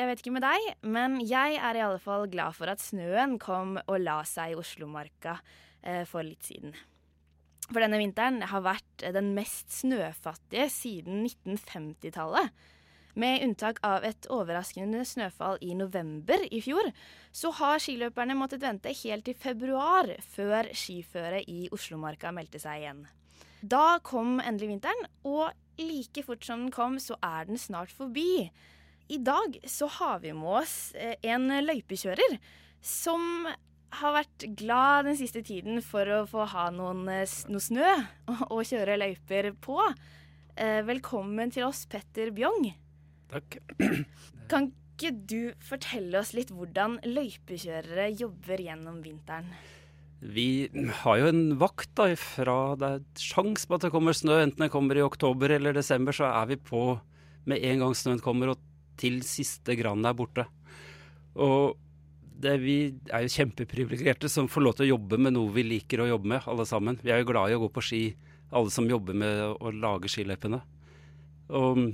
Jeg vet ikke med deg, men jeg er i alle fall glad for at snøen kom og la seg i Oslomarka eh, for litt siden. For denne vinteren har vært den mest snøfattige siden 1950-tallet. Med unntak av et overraskende snøfall i november i fjor, så har skiløperne måttet vente helt til februar før skiføret i Oslomarka meldte seg igjen. Da kom endelig vinteren, og like fort som den kom, så er den snart forbi. I dag så har vi med oss eh, en løypekjører som har vært glad den siste tiden for å få ha noen, eh, noe snø å kjøre løyper på. Eh, velkommen til oss, Petter Bjong. Takk. Kan ikke du fortelle oss litt hvordan løypekjørere jobber gjennom vinteren? Vi har jo en vakt da, fra det er sjans på at det kommer snø. Enten det kommer i oktober eller desember, så er vi på med en gang snøen kommer og til siste gran er borte. Og det, vi er jo kjempeprivilegerte som får lov til å jobbe med noe vi liker å jobbe med, alle sammen. Vi er jo glad i å gå på ski, alle som jobber med å lage skiløypene. Og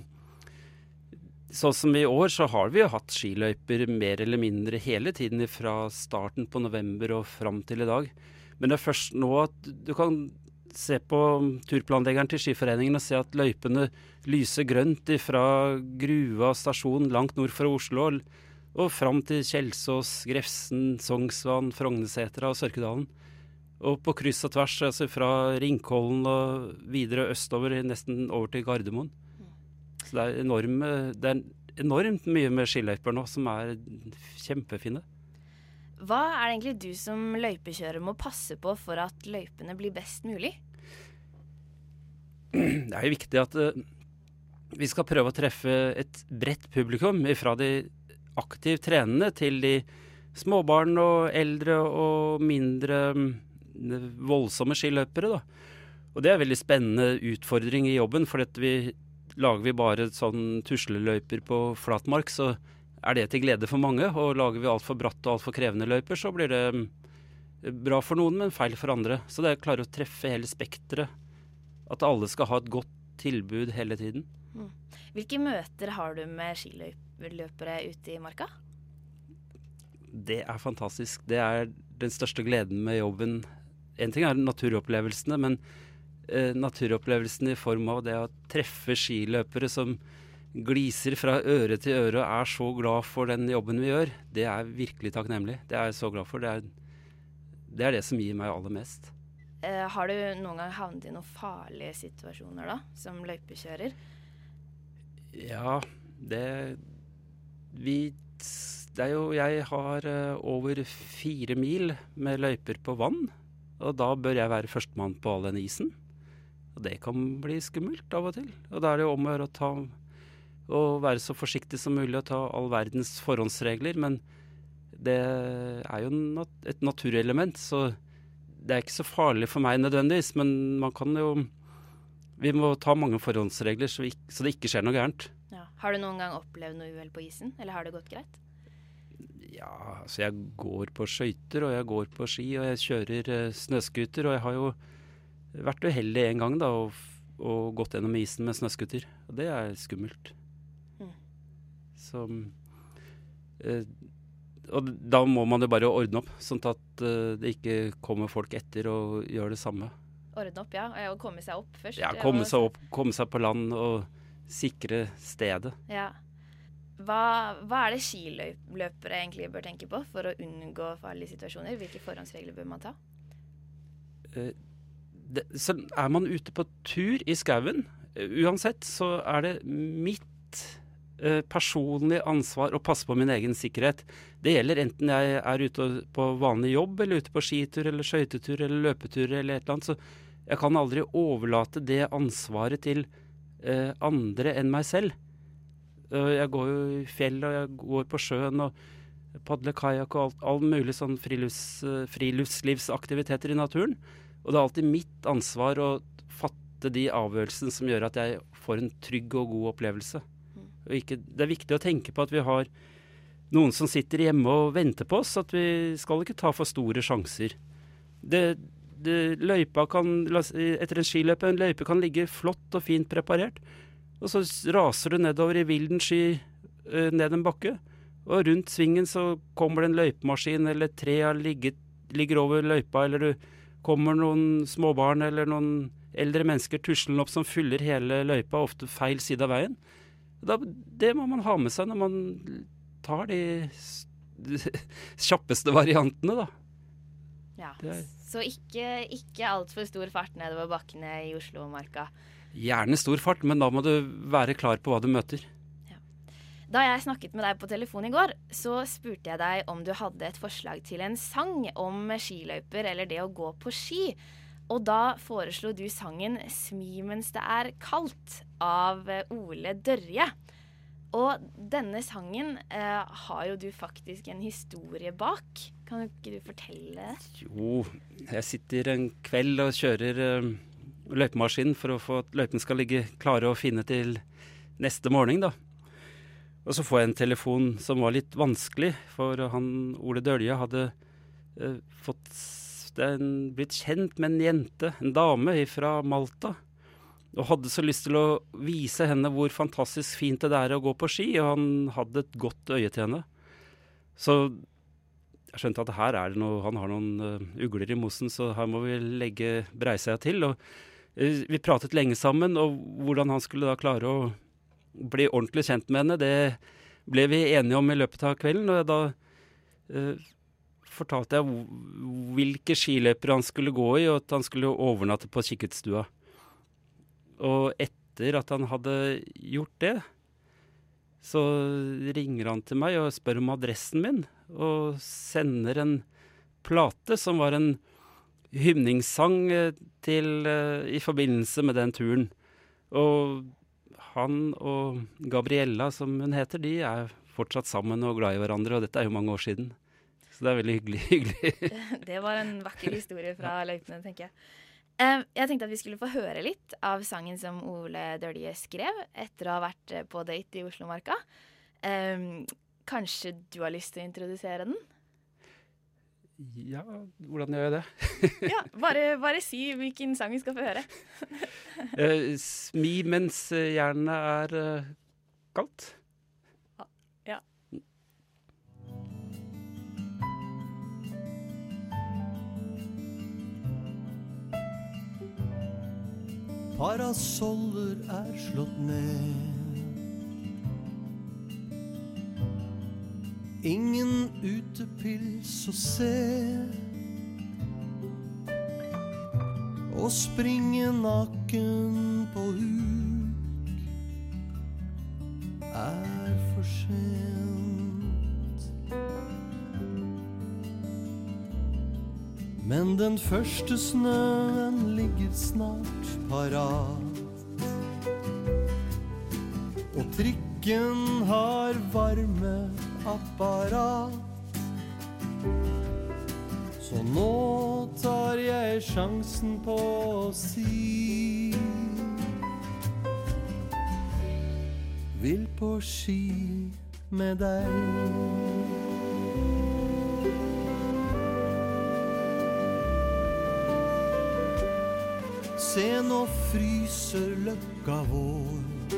Sånn som i år, så har vi jo hatt skiløyper mer eller mindre hele tiden fra starten på november og fram til i dag. Men det er først nå at du kan se på turplanleggeren til Skiforeningen og se at løypene lyser grønt fra Grua stasjon langt nord for Oslo og, fram til Kjelsås, Grefsen, Sognsvann, Frognesetra og Sørkedalen. Og på kryss og tvers, altså fra Ringkollen og videre østover, nesten over til Gardermoen. Så det er, enorme, det er enormt mye med skiløyper nå som er kjempefine. Hva er det egentlig du som løypekjører må passe på for at løypene blir best mulig? Det er jo viktig at uh, vi skal prøve å treffe et bredt publikum. Fra de aktivt trenende til de småbarn og eldre og mindre um, voldsomme skiløpere. Da. Og det er en veldig spennende utfordring i jobben, for vi lager vi bare sånn tusleløyper på flatmark, så er det til glede for mange. Og lager vi altfor bratt og altfor krevende løyper, så blir det mm, bra for noen, men feil for andre. Så det er å klare å treffe hele spekteret. At alle skal ha et godt tilbud hele tiden. Mm. Hvilke møter har du med skiløpere ute i marka? Det er fantastisk. Det er den største gleden med jobben. En ting er naturopplevelsene, men eh, naturopplevelsene i form av det å treffe skiløpere som gliser fra øre til øre og er så glad for den jobben vi gjør, det er virkelig takknemlig. Det er jeg så glad for. Det er det, er det som gir meg aller mest. Eh, har du noen gang havnet i noen farlige situasjoner da, som løypekjører? Ja, det Vi Det er jo Jeg har uh, over fire mil med løyper på vann. Og da bør jeg være førstemann på all den isen. Og det kan bli skummelt av og til. Og da er det jo om å gjøre å ta å være så forsiktig som mulig og ta all verdens forhåndsregler. Men det er jo nat et naturelement, så det er ikke så farlig for meg nødvendigvis. Men man kan jo Vi må ta mange forhåndsregler så, vi, så det ikke skjer noe gærent. Ja. Har du noen gang opplevd noe uhell på isen, eller har det gått greit? Ja, altså jeg går på skøyter, og jeg går på ski, og jeg kjører eh, snøscooter. Og jeg har jo vært uheldig en gang da, og, og gått gjennom isen med snøscooter. Og det er skummelt. Mm. Så eh, Og da må man jo bare ordne opp, sånn at eh, det ikke kommer folk etter og gjør det samme. Ordne opp, ja. Og komme seg opp først. Ja, komme seg opp, komme seg på land og sikre stedet. Ja. Hva, hva, er det skiløpere egentlig bør tenke på for å unngå farlige situasjoner? Hvilke forhåndsregler bør man ta? Eh, det, så er man ute på tur i skauen, uansett, så er det mitt eh, personlige ansvar å passe på min egen sikkerhet. Det gjelder enten jeg er ute på vanlig jobb, eller ute på skitur eller skøytetur eller løpetur eller et eller annet. Så jeg kan aldri overlate det ansvaret til eh, andre enn meg selv. Uh, jeg går jo i fjell, og jeg går på sjøen og padler kajakk og alt, all mulig sånn frilufts, uh, friluftslivsaktiviteter i naturen. Og det er alltid mitt ansvar å fatte de avgjørelsene som gjør at jeg får en trygg og god opplevelse. Ikke, det er viktig å tenke på at vi har noen som sitter hjemme og venter på oss. At vi skal ikke ta for store sjanser. Det, det, løypa kan, etter en skiløype en løype kan ligge flott og fint preparert. Og så raser du nedover i vilden sky uh, ned en bakke. Og rundt svingen så kommer det en løypemaskin, eller trea ligger, ligger over løypa, eller du kommer noen småbarn eller noen eldre mennesker tuslende opp som fyller hele løypa, ofte feil side av veien. Da, det må man ha med seg når man tar de kjappeste variantene, da. Ja, Så ikke, ikke altfor stor fart nedover bakkene i Oslomarka. Gjerne stor fart, men da må du være klar på hva du møter. Ja. Da jeg snakket med deg på telefon i går, så spurte jeg deg om du hadde et forslag til en sang om skiløyper eller det å gå på ski. Og da foreslo du sangen 'Smi mens det er kaldt' av Ole Dørje. Og denne sangen eh, har jo du faktisk en historie bak. Kan ikke du fortelle? Jo, jeg sitter en kveld og kjører eh, løypemaskinen for å få at løypene skal ligge klare og fine til neste morgen, da. Og så får jeg en telefon som var litt vanskelig, for han Ole Dølje hadde eh, fått en, blitt kjent med en jente, en dame fra Malta og hadde så lyst til å vise henne hvor fantastisk fint det er å gå på ski, og han hadde et godt øye til henne. Så jeg skjønte at her er det noe Han har noen uh, ugler i mosen, så her må vi legge Breiseia til. Og uh, vi pratet lenge sammen, og hvordan han skulle da klare å bli ordentlig kjent med henne, det ble vi enige om i løpet av kvelden. Og da uh, fortalte jeg hvilke skiløyper han skulle gå i, og at han skulle overnatte på kikkertstua. Og etter at han hadde gjort det, så ringer han til meg og spør om adressen min, og sender en plate som var en hymningssang eh, til, uh, i forbindelse med den turen. Og han og Gabriella, som hun heter, de er fortsatt sammen og glad i hverandre, og dette er jo mange år siden. Så det er veldig hyggelig. hyggelig. det var en vakker historie fra løypene, tenker jeg. Jeg tenkte at vi skulle få høre litt av sangen som Ole Dølje skrev etter å ha vært eh, på date i Oslomarka. Kanskje du har lyst til å introdusere den? Ja, hvordan gjør jeg det? ja, bare, bare, si hvilken sang vi skal få høre. uh, smi mens jernet er uh, kaldt. Parasoller er slått ned. Ingen utepils å se. Å springe naken på huk er for sent. Men den første snøen ligger parat. Og trikken har varmeapparat. Så nå tar jeg sjansen på å si Vil på ski med deg. Se, nå fryser løkka vår.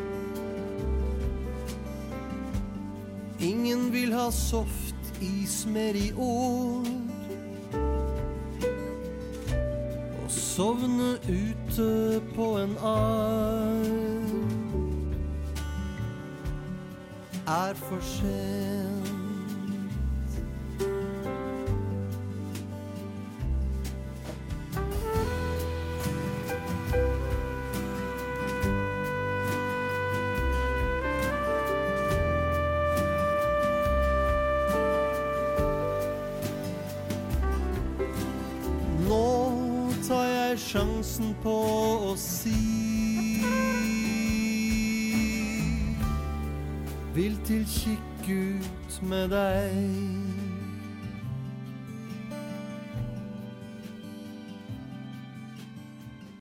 Ingen vil ha softis mer i år. Å sovne ute på en arm er for sent. Sjansen på å si Vil til kikkut med deg.